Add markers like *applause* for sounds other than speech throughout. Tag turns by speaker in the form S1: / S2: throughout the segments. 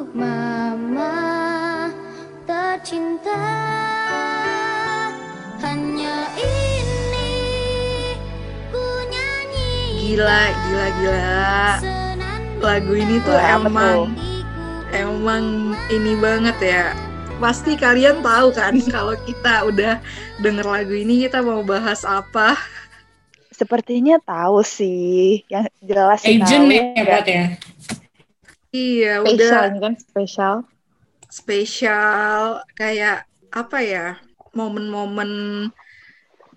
S1: Mama tercinta. Hanya ini ku nyanyi
S2: Gila, gila, gila. Lagu ini tuh
S3: Wah,
S2: emang
S3: betul.
S2: Emang ini banget ya. Pasti kalian tahu kan *laughs* kalau kita udah denger lagu ini kita mau bahas apa?
S3: Sepertinya tahu sih, yang jelas
S4: Agent
S3: tahu,
S4: ya, ya?
S2: Iya,
S3: Spesial
S2: udah
S3: kan spesial.
S2: spesial kayak apa ya? Momen-momen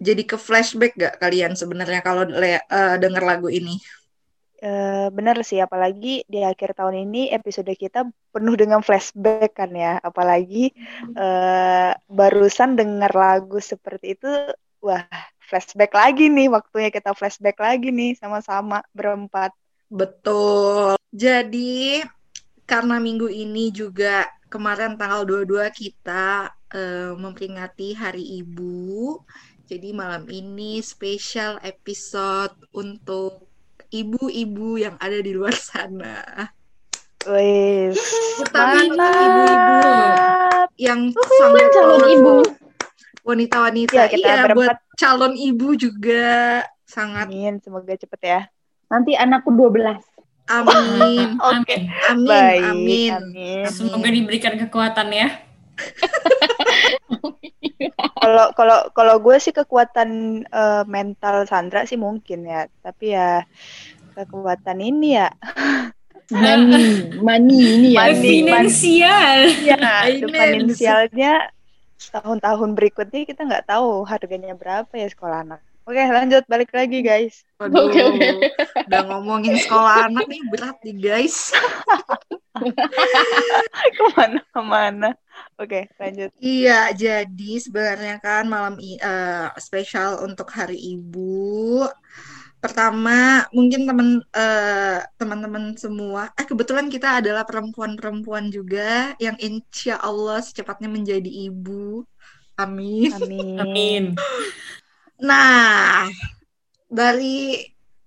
S2: jadi ke flashback gak kalian sebenarnya kalau eh, denger lagu ini?
S3: Eh, bener sih, apalagi di akhir tahun ini episode kita penuh dengan flashback kan ya. Apalagi eh, barusan dengar lagu seperti itu, wah flashback lagi nih, waktunya kita flashback lagi nih sama-sama berempat.
S2: Betul. Jadi karena minggu ini juga kemarin tanggal 22 kita eh, memperingati Hari Ibu. Jadi malam ini spesial episode untuk ibu-ibu yang ada di luar sana.
S3: Wih,
S2: Terutama ibu-ibu yang sangat
S4: calon ibu.
S2: Wanita-wanita.
S3: Ya, kita
S2: Iya,
S3: berempat.
S2: buat calon ibu juga sangat
S3: Amin, semoga cepet ya.
S5: Nanti anakku 12.
S2: Amin. *laughs*
S3: Oke.
S2: Amin,
S3: Baik,
S2: amin.
S3: amin.
S4: Semoga diberikan kekuatan ya. *laughs*
S3: Kalau kalau kalau gue sih kekuatan eh, mental Sandra sih mungkin ya, tapi ya kekuatan ini ya, *laughs*
S5: Money, money ini ya.
S3: Money.
S4: Finansial.
S3: ya finansialnya tahun-tahun berikutnya kita nggak tahu harganya berapa ya sekolah anak. Oke lanjut balik lagi guys.
S2: Waduh,
S5: Oke, oke.
S2: udah ngomongin sekolah anak nih berat nih guys. *laughs*
S3: ke mana ke mana? Oke lanjut.
S2: Iya, jadi sebenarnya kan malam i- eh, spesial untuk Hari Ibu. Pertama, mungkin teman eh, teman-teman semua, eh kebetulan kita adalah perempuan-perempuan juga yang insya Allah secepatnya menjadi ibu. Amin.
S3: Amin.
S4: Amin.
S2: Nah, dari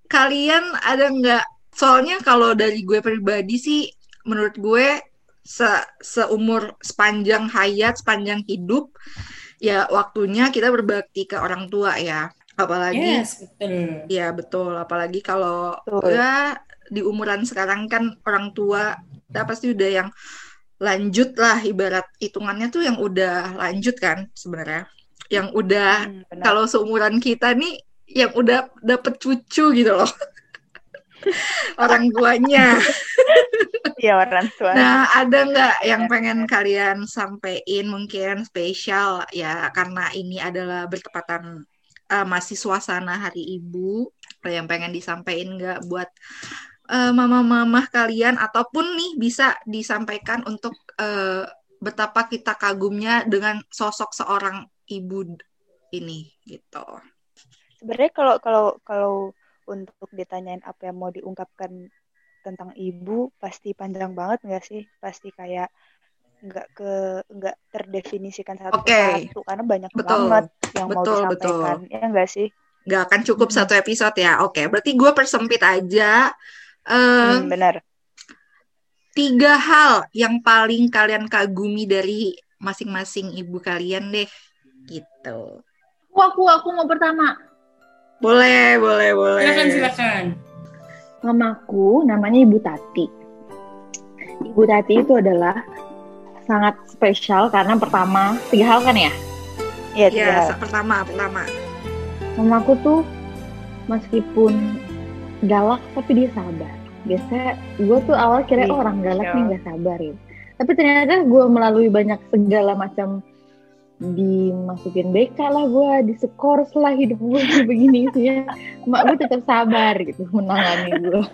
S2: kalian ada nggak? Soalnya kalau dari gue pribadi sih, menurut gue se seumur sepanjang hayat, sepanjang hidup, ya waktunya kita berbakti ke orang tua ya. Apalagi,
S4: Yes, betul.
S2: ya betul. Apalagi kalau
S3: Betul.
S2: ya di umuran sekarang kan orang tua kita pasti udah yang lanjut lah ibarat hitungannya tuh yang udah lanjut kan sebenarnya. Yang udah
S3: Hmm,
S2: kalau seumuran kita nih yang udah dapet cucu gitu loh *laughs* orang tuanya. *laughs*
S3: Iya orang tua.
S2: Nah, ada nggak yang
S3: Benar,
S2: pengen kalian sampein mungkin spesial ya karena ini adalah bertepatan eh, masih suasana Hari Ibu. Ada yang pengen disampaikan nggak buat eh, mama-mama kalian ataupun nih bisa disampaikan untuk eh, betapa kita kagumnya dengan sosok seorang ibu ini gitu.
S3: Sebenarnya kalau kalau kalau untuk ditanyain apa yang mau diungkapkan tentang ibu pasti panjang banget nggak sih? Pasti kayak nggak ke nggak terdefinisikan satu
S2: Oke.
S3: persatu karena banyak
S2: Betul.
S3: banget yang mau
S2: Betul,
S3: disampaikan. Ya enggak sih?
S2: Nggak akan cukup
S3: Mhm.
S2: satu episode ya. Oke, berarti gue persempit aja. Eh,
S3: Hmm, benar.
S2: tiga hal yang paling kalian kagumi dari masing-masing ibu kalian deh. Gitu.
S5: Aku, aku, aku mau pertama.
S2: Boleh, boleh, boleh.
S4: Silakan, silakan.
S5: Mamaku namanya Ibu Tati. Ibu Tati itu adalah sangat spesial karena pertama, tiga hal kan ya?
S3: Iya, tiga
S2: Ya,
S3: hal.
S2: pertama, pertama.
S5: Mamaku tuh meskipun galak tapi dia sabar. Biasa gue tuh awal kira
S3: Iya.
S5: oh, orang galak nih nggak sabar ya. Tapi ternyata gue melalui banyak segala macam dimasukin BK lah gue, diskors lah hidup gue *laughs* begini ya. Mak gue tetap sabar gitu menangani gue.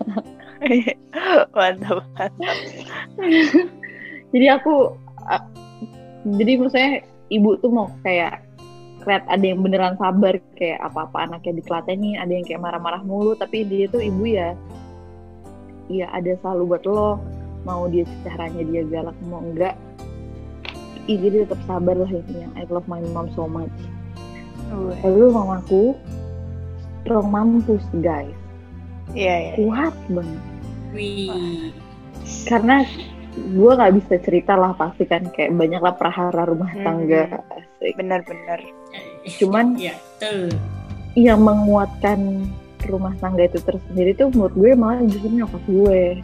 S5: *laughs*
S3: Mantap. mantap.
S5: jadi aku jadi menurut saya ibu tuh mau kayak lihat ada yang beneran sabar kayak apa-apa anaknya ditelatenin ada yang kayak marah-marah mulu tapi dia tuh ibu ya ya ada selalu buat lo mau dia caranya dia galak mau enggak Ih, jadi tetap sabar lah intinya I love my mom so much
S3: Wih,
S5: lalu mamaku strong mampus guys
S3: Iya, iya.
S5: kuat banget
S4: Wih.
S5: karena gue nggak bisa cerita lah pasti kan kayak banyak lah prahara rumah
S3: Hmm.
S5: tangga asik.
S3: Bener-bener.
S5: Cuman
S4: ya tuh
S5: yang menguatkan rumah tangga itu tersendiri tuh menurut gue malah justru nyokap gue.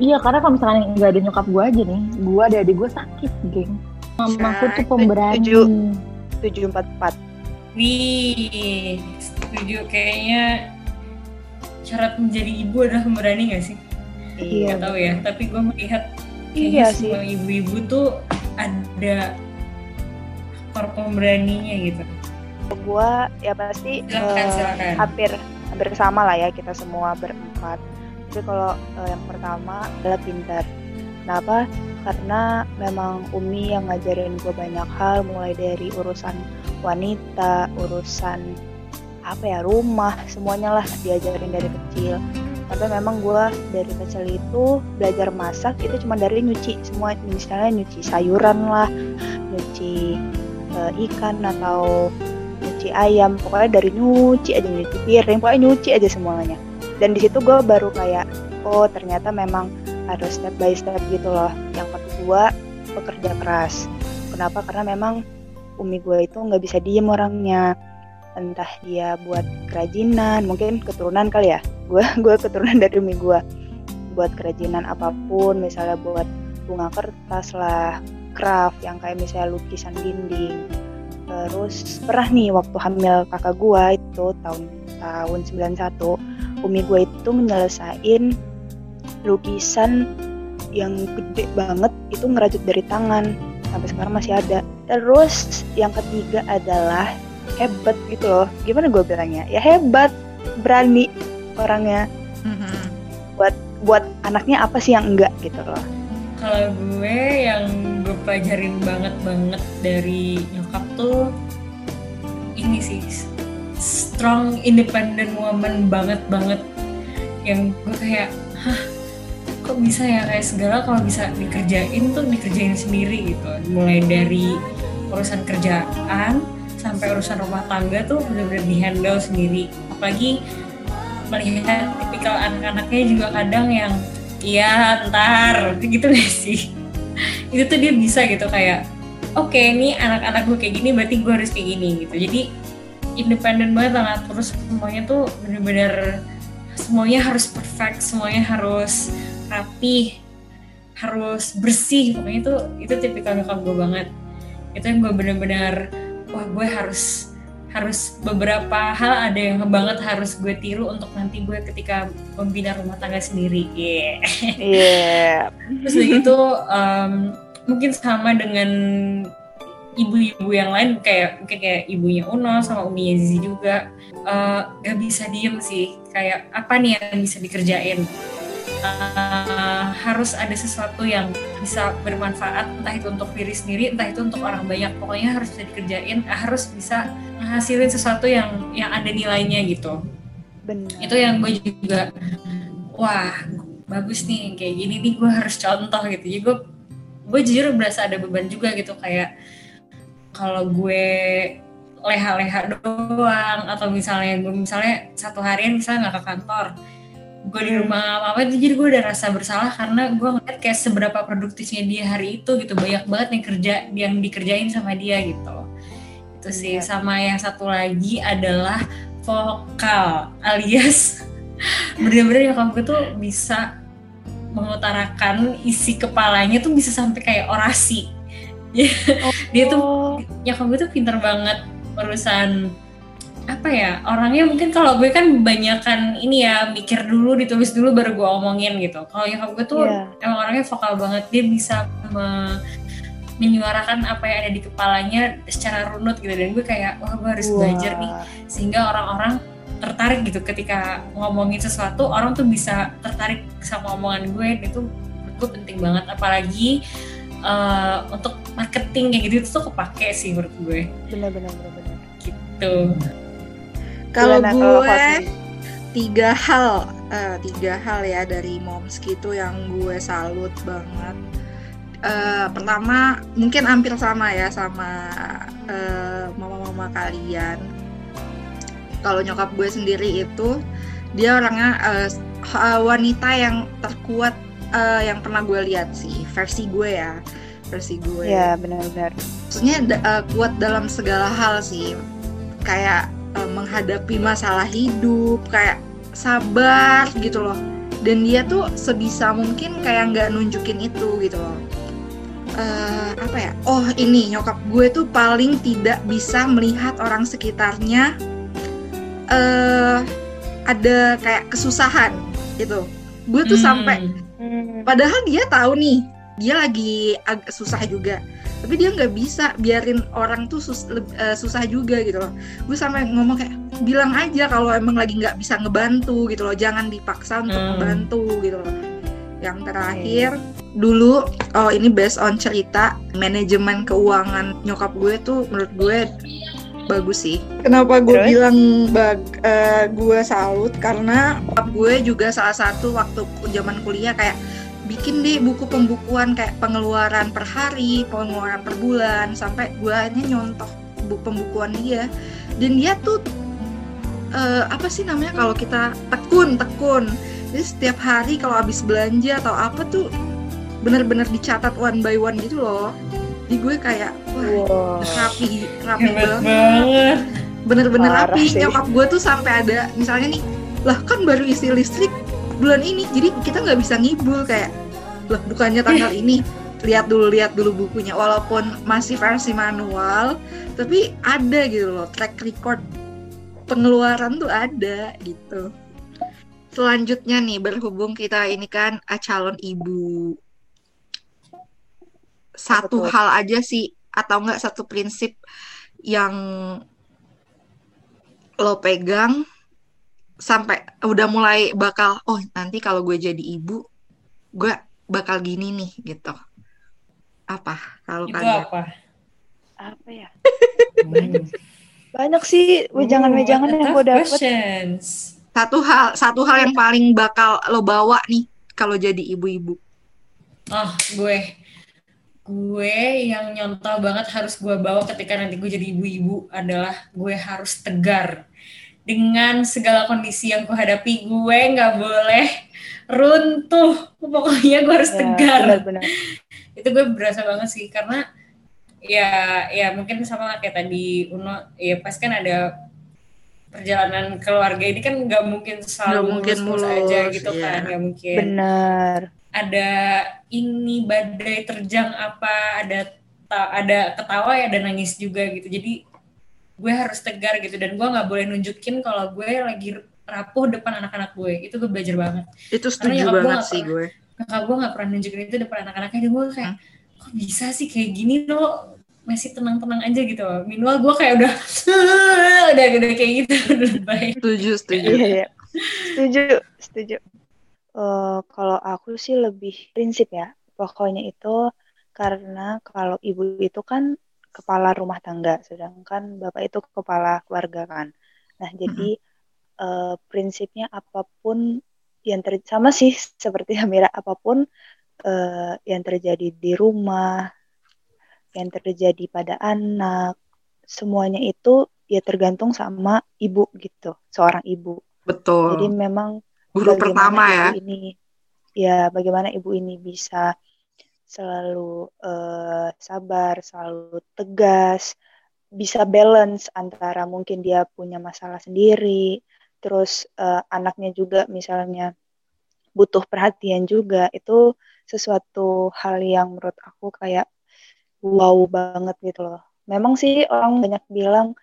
S5: Iya karena kalau misalkan nggak ada nyokap gue aja nih, gue ada adik gue sakit, geng. Mamaku tuh pemberani.
S3: Setuju. 744.
S4: Wih, setuju kayaknya syarat menjadi ibu adalah pemberani gak sih?
S3: Iya.
S4: Gak tahu ya, tapi gue melihat
S3: Iya
S4: kayaknya
S3: sih.
S4: semua ibu-ibu tuh ada faktor pemberaninya gitu.
S3: Gua ya pasti
S4: Silakan,
S3: eh,
S4: silakan.
S3: hampir hampir sama lah ya kita semua berempat. Tapi kalau eh, yang pertama adalah pintar. Kenapa? Karena memang Umi yang ngajarin gue banyak hal, mulai dari urusan wanita, urusan apa ya rumah, semuanya lah diajarin dari kecil. Sampai memang gue dari kecil itu belajar masak itu cuma dari nyuci semua, misalnya nyuci sayuran lah, nyuci eh, ikan atau nyuci ayam pokoknya dari nyuci aja nyuci piring pokoknya nyuci aja semuanya dan di situ gue baru kayak oh ternyata memang harus step by step gitu loh. Yang kedua bekerja keras. Kenapa? Karena memang umi gue itu nggak bisa diem orangnya. Entah dia buat kerajinan mungkin keturunan kali ya. Gue *laughs* gue keturunan dari umi gue buat kerajinan apa pun misalnya buat bunga kertas lah craft yang kayak misalnya lukisan dinding. Terus pernah nih waktu hamil kakak gua itu tahun tahun 91 umi gua itu menyelesain lukisan yang gede banget itu ngerajut dari tangan. Sampai sekarang masih ada. Terus yang ketiga adalah hebat gitu loh. Gimana gue bilangnya? Ya hebat. Berani orangnya.
S2: Mhm.
S3: buat anaknya apa sih yang enggak gitu loh.
S4: Kalau gue yang gue pelajarin banget banget dari nyokap tuh ini sih strong independent woman banget banget. Yang gue kayak hah kok bisa ya? Kayak segala kalau bisa dikerjain tuh dikerjain sendiri gitu. Mulai dari urusan kerjaan sampai urusan rumah tangga tuh bener-bener dihandle sendiri. Apalagi melihat tipikal anak-anaknya juga kadang yang iya ntar gitu gak sih? Itu tuh dia bisa gitu kayak oke ini anak-anak gue kayak gini berarti gue harus kayak gini gitu. Jadi independen banget lah terus semuanya tuh bener-bener semuanya harus perfect semuanya harus rapi harus bersih pokoknya itu itu tipikal nyokap gue banget itu yang gue bener-bener wah gue harus harus beberapa hal ada yang banget harus gue tiru untuk nanti gue ketika membina rumah tangga sendiri yeah.
S3: iya
S4: terus udah gitu em, mungkin sama dengan ibu-ibu yang lain kayak mungkin kayak ibunya Uno sama uminya Zizi juga eh, gak bisa diem sih. Kayak apa nih yang bisa dikerjain? Eh, harus ada sesuatu yang bisa bermanfaat entah itu untuk diri sendiri entah itu untuk orang banyak. Pokoknya harus bisa dikerjain harus bisa menghasilin sesuatu yang yang ada nilainya gitu.
S3: Benar.
S4: Itu yang gue juga wah bagus nih kayak gini nih gue harus contoh gitu. Jadi gue gue jujur berasa ada beban juga gitu kayak kalau gue leha-leha doang atau misalnya gue misalnya satu harian misalnya nggak ke kantor gue di
S3: Hmm.
S4: rumah apa itu jadi gue udah rasa bersalah karena gue ngeliat kayak seberapa produktifnya dia hari itu gitu banyak banget yang kerja yang dikerjain sama dia gitu itu sih
S3: Iya.
S4: sama yang satu lagi adalah vokal alias *laughs* bener-bener nyokap gue tuh bisa mengutarakan isi kepalanya tuh bisa sampai kayak orasi dia tuh
S3: Oh,
S4: nyokap gue tuh pinter banget urusan apa ya orangnya mungkin kalau gue kan banyakan ini ya mikir dulu ditulis dulu baru gue omongin gitu. Kalau nyokap gue tuh
S3: Iya.
S4: emang orangnya vokal banget dia bisa me- menyuarakan apa yang ada di kepalanya secara runut gitu. Dan gue kayak wah gue harus
S3: wah.
S4: belajar nih sehingga orang-orang tertarik gitu. Ketika ngomongin sesuatu orang tuh bisa tertarik sama omongan gue. Dan itu gue penting banget. Apalagi eh, untuk marketing kayak gitu itu tuh kepake sih menurut gue
S3: benar-benar benar-benar
S4: gitu
S2: Kalau gue tiga hal, eh, tiga hal ya dari moms gitu yang gue salut banget. Eh, pertama mungkin hampir sama ya sama eh, mama-mama kalian. Kalau nyokap gue sendiri itu dia orangnya eh, ha- wanita yang terkuat eh, yang pernah gue lihat sih versi gue ya versi gue.
S3: Ya benar-benar.
S2: Maksudnya da- eh, kuat dalam segala hal sih. Kayak eh, menghadapi masalah hidup kayak sabar gitu loh. Dan dia tuh sebisa mungkin kayak nggak nunjukin itu gitu loh. Eh, apa ya? Oh ini nyokap gue tuh paling tidak bisa melihat orang sekitarnya eh ada kayak kesusahan gitu. Gue tuh
S4: Hmm.
S2: sampai Padahal dia tahu nih, dia lagi agak susah juga. Tapi dia nggak bisa biarin orang tuh sus- eh, susah juga gitu loh. Gue sampai ngomong kayak bilang aja kalau emang lagi nggak bisa ngebantu gitu loh. Jangan dipaksa untuk
S4: Hmm.
S2: ngebantu gitu loh. Yang terakhir dulu, oh ini based on cerita manajemen keuangan nyokap gue tuh menurut gue bagus sih. Kenapa gue
S3: Terus?
S2: bilang bag, eh, gue salut karena gue juga salah satu waktu zaman kuliah kayak bikin deh buku pembukuan kayak pengeluaran per hari, pengeluaran per bulan sampai gue hanya nyontoh buku pembukuan dia dan dia tuh eh, apa sih namanya kalau kita tekun tekun jadi setiap hari kalau habis belanja atau apa tuh bener-bener dicatat one by one gitu loh jadi gue kayak wah
S3: wow
S2: rapi rapi
S4: Hebat
S2: banget.
S4: banget.
S2: bener-bener
S3: Parah
S2: rapi.
S3: sih.
S2: nyokap gue tuh sampai ada misalnya nih lah kan baru isi listrik bulan ini jadi kita nggak bisa ngibul kayak lah bukannya tanggal ini? Lihat dulu lihat dulu bukunya. Walaupun masih versi manual tapi ada gitu loh track record pengeluaran tuh ada gitu. Selanjutnya nih berhubung kita ini kan ah, calon ibu satu
S3: Betul.
S2: hal aja sih atau enggak satu prinsip yang lo pegang sampai udah mulai bakal oh nanti kalau gue jadi ibu gue bakal gini nih gitu apa kalau
S4: Itu
S2: kalian
S4: apa?
S3: apa ya
S4: Hmm.
S3: banyak sih wejangan-wejangan yang gue dapet
S4: questions.
S2: satu hal satu hal yang paling bakal lo bawa nih kalau jadi ibu-ibu
S4: Oh, gue. Gue yang nyontoh banget harus gue bawa ketika nanti gue jadi ibu-ibu adalah gue harus tegar. Dengan segala kondisi yang gue hadapi, gue nggak boleh runtuh. Pokoknya gue harus
S3: ya
S4: tegar.
S3: benar-benar *laughs*
S4: Itu gue berasa banget sih, karena ya ya mungkin sama kayak tadi Uno, ya pas kan ada perjalanan keluarga ini kan nggak mungkin selalu
S2: mungkin
S4: mulus-mulus aja
S2: mulus,
S4: gitu
S2: iya.
S4: kan, nggak mungkin
S3: benar
S4: ada ini badai terjang apa ada ada ketawa ya ada nangis juga gitu. Jadi gue harus tegar gitu dan gue nggak boleh nunjukin kalau gue lagi rapuh depan anak-anak gue. Itu gue belajar banget.
S2: Itu
S4: Karena
S2: setuju
S4: gue
S2: banget
S4: nggak
S2: sih gue.
S4: kakak gue nggak pernah nunjukin itu depan anak-anaknya. Dan gue kayak kok bisa sih kayak gini lo? Masih tenang-tenang aja gitu. Minimal gue kayak udah *laughs* udah udah kayak gitu. Udah *laughs* baik.
S2: Setuju setuju.
S3: Iya iya. Setuju setuju Eh, kalau aku sih lebih prinsip ya pokoknya itu karena kalau ibu itu kan kepala rumah tangga sedangkan bapak itu kepala keluarga kan. Nah jadi eh, prinsipnya apa pun yang ter sama sih seperti *laughs* Amira apa pun eh, yang terjadi di rumah yang terjadi pada anak semuanya itu ya tergantung sama ibu gitu seorang ibu.
S2: Betul.
S3: Jadi memang
S2: guru
S3: bagaimana
S2: pertama ya.
S3: ini? Ya bagaimana ibu ini bisa selalu eh, sabar, selalu tegas, bisa balance antara mungkin dia punya masalah sendiri, terus eh, anaknya juga misalnya butuh perhatian juga, itu sesuatu hal yang menurut aku kayak wow banget gitu loh. Memang sih orang banyak bilang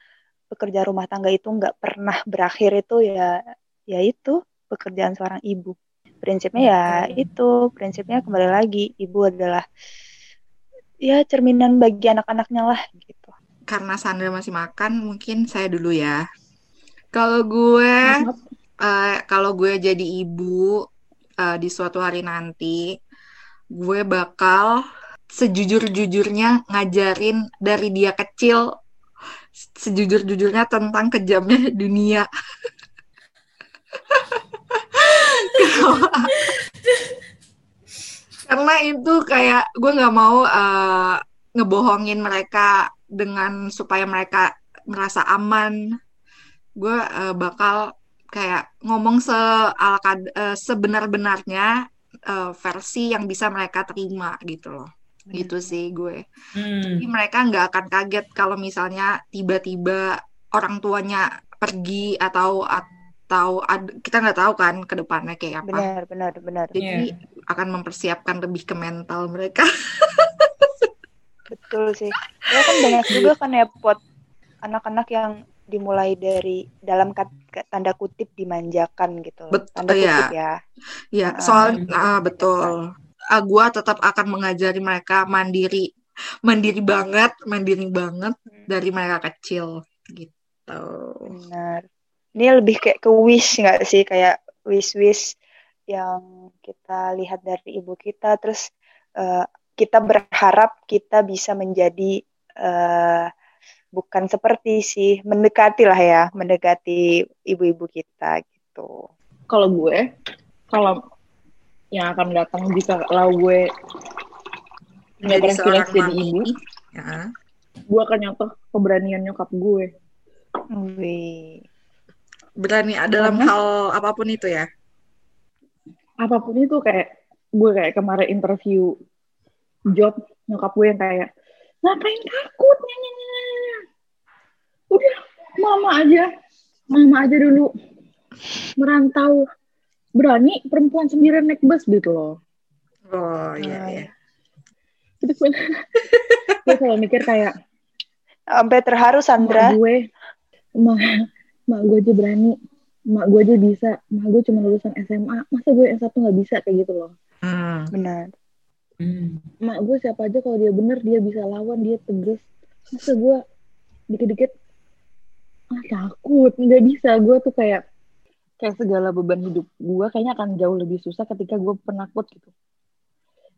S3: pekerja rumah tangga itu nggak pernah berakhir itu ya ya itu pekerjaan seorang ibu. Prinsipnya ya itu, prinsipnya kembali lagi ibu adalah ya cerminan bagi anak-anaknya lah gitu.
S2: karena Sandra masih makan mungkin saya dulu ya kalau gue eh, kalau gue jadi ibu eh, di suatu hari nanti gue bakal sejujur-jujurnya ngajarin dari dia kecil sejujur-jujurnya tentang kejamnya dunia *laughs* karena itu kayak gue nggak mau eh, ngebohongin mereka dengan supaya mereka merasa aman gue eh, bakal kayak ngomong se eh, sebenar-benarnya eh, versi yang bisa mereka terima gitu loh.
S3: Bener.
S2: Gitu sih gue.
S4: Hmm.
S2: Jadi mereka nggak akan kaget kalau misalnya tiba-tiba orang tuanya pergi atau atau ad- kita nggak tahu kan ke depannya kayak apa.
S3: benar benar benar
S2: Jadi akan mempersiapkan lebih ke mental mereka. *laughs*
S3: betul sih ya kan banyak juga kan ya pot anak-anak yang dimulai dari dalam kat- kat- tanda kutip dimanjakan gitu
S2: Bet-
S3: tanda
S2: iya.
S3: kutip ya
S2: Ya,
S3: Ah,
S2: soal
S4: hmm.
S2: ah, betul. Ah, gua tetap akan mengajari mereka mandiri, mandiri banget, mandiri banget dari mereka kecil gitu.
S3: benar ini lebih kayak ke wish nggak sih kayak wish wish yang kita lihat dari ibu kita terus eh, kita berharap kita bisa menjadi eh, bukan seperti sih mendekati lah ya mendekati ibu-ibu kita gitu
S5: Kalau gue, kalau yang akan datang jika kalau gue
S2: seorang
S5: privilege jadi ibu,
S2: Ya.
S5: gue akan nyontoh keberanian nyokap gue.
S3: Wih.
S2: Berani dalam
S5: Karena-
S2: hal apa pun itu ya.
S5: apa pun itu kayak gue kayak kemarin interview job nyokap gue yang kayak ngapain takut? Udah mama aja mama aja dulu. Merantau. Berani perempuan sendirian naik bus gitu loh.
S2: Oh iya
S3: Ah,
S2: iya.
S5: Terus gue selalu mikir kayak
S3: sampai terharu Sandra.
S5: Gue mak, mak gue aja berani. Mak gue aja bisa. Mak gue cuma lulusan SMA masa gue S1 nggak bisa kayak gitu loh?
S2: Hmm.
S3: benar.
S4: Hmm.
S5: mak gue siapa aja kalau dia bener dia bisa lawan dia tegas. Masa gue dikit-dikit ah takut. Nggak bisa. Gue tuh kayak kayak segala beban hidup gue kayaknya akan jauh lebih susah ketika gue penakut gitu.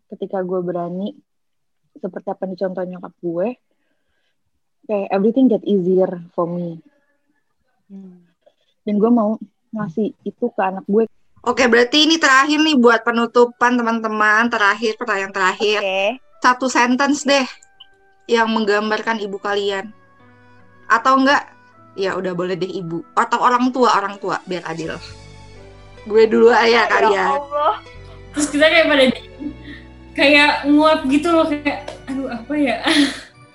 S5: Ketika gue berani seperti apa yang dicontoh nyokap gue kayak everything get easier for me dan gue mau ngasih itu ke anak gue
S2: Oke, berarti ini terakhir nih buat penutupan teman-teman. Terakhir, pertanyaan terakhir.
S3: oke
S2: Satu sentence deh yang menggambarkan ibu kalian. Atau enggak? Ya udah boleh deh ibu. Atau orang tua, orang tua biar adil. Gue dulu aja
S3: ya
S2: kalian.
S3: Allah
S4: Terus kita kayak pada kayak nguap gitu loh kayak aduh apa ya?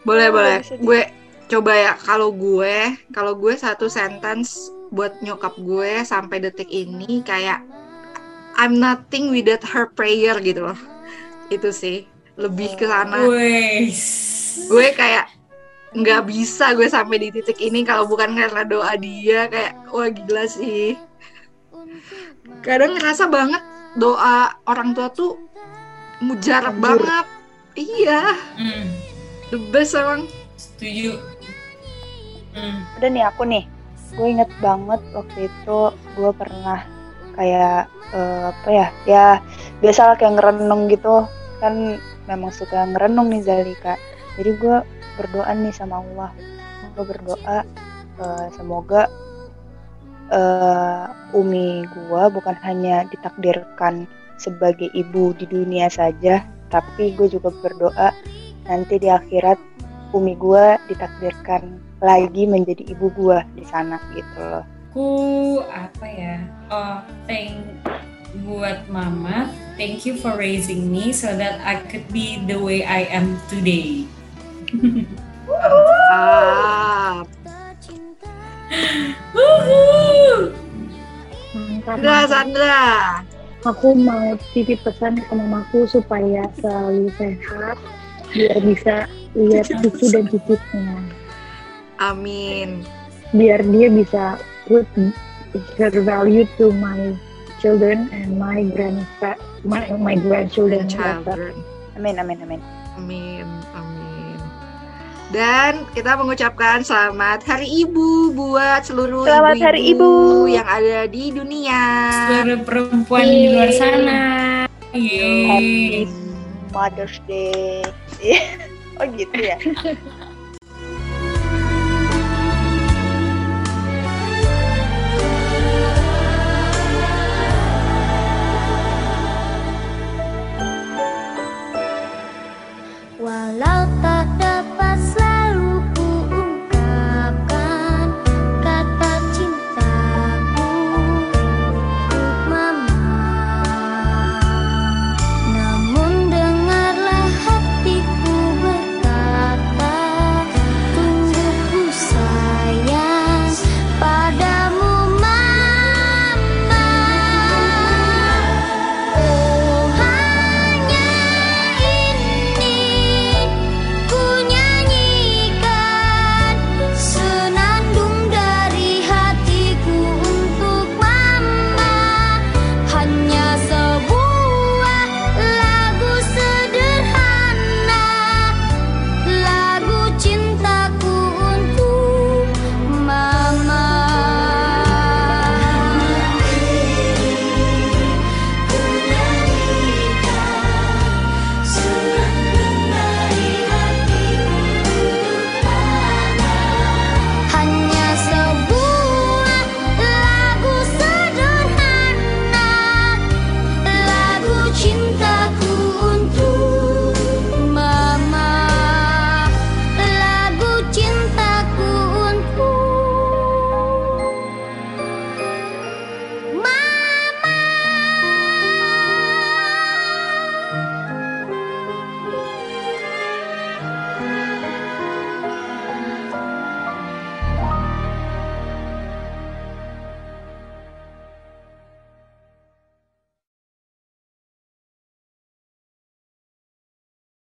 S2: Boleh,
S3: Oh,
S2: boleh. Gue coba ya kalau gue, kalau gue satu sentence buat nyokap gue sampai detik ini kayak I'm nothing without her prayer gitu loh. Itu sih lebih ke sana. Gue kayak nggak bisa gue sampai di titik ini kalau bukan karena doa dia kayak wah gila sih kadang ngerasa banget doa orang tua tuh mujarab banget iya
S4: Hmm.
S2: the best emang
S4: Setuju. Hmm.
S3: udah nih aku nih gue inget banget waktu itu gue pernah kayak eh, apa ya ya biasa kayak ngerenung gitu kan memang suka ngerenung nih Zalika jadi gue berdoa nih sama Allah gue berdoa eh, semoga eh, umi gue bukan hanya ditakdirkan sebagai ibu di dunia saja tapi gue juga berdoa nanti di akhirat umi gue ditakdirkan lagi menjadi ibu gue di sana gitu loh.
S4: Aku apa ya? Oh, thank buat mama. Thank you for raising me so that I could be the way I am today.
S2: ah
S5: mantap
S2: Sandra. Sandra
S5: aku mau titip pesan ke mamaku supaya selalu sehat biar bisa lihat *laughs* cucu dan cicitnya
S2: amin
S5: biar dia bisa put her value to my children and my grandpa my my grandchildren
S2: children
S3: Amin amin amin.
S2: amin amin dan kita mengucapkan selamat Hari Ibu buat seluruh
S3: Selamat Hari Ibu.
S2: yang ada di dunia.
S4: Seluruh perempuan di luar sana.
S3: Happy
S4: Yeay.
S3: Mother's Day. *laughs* oh gitu ya. *laughs*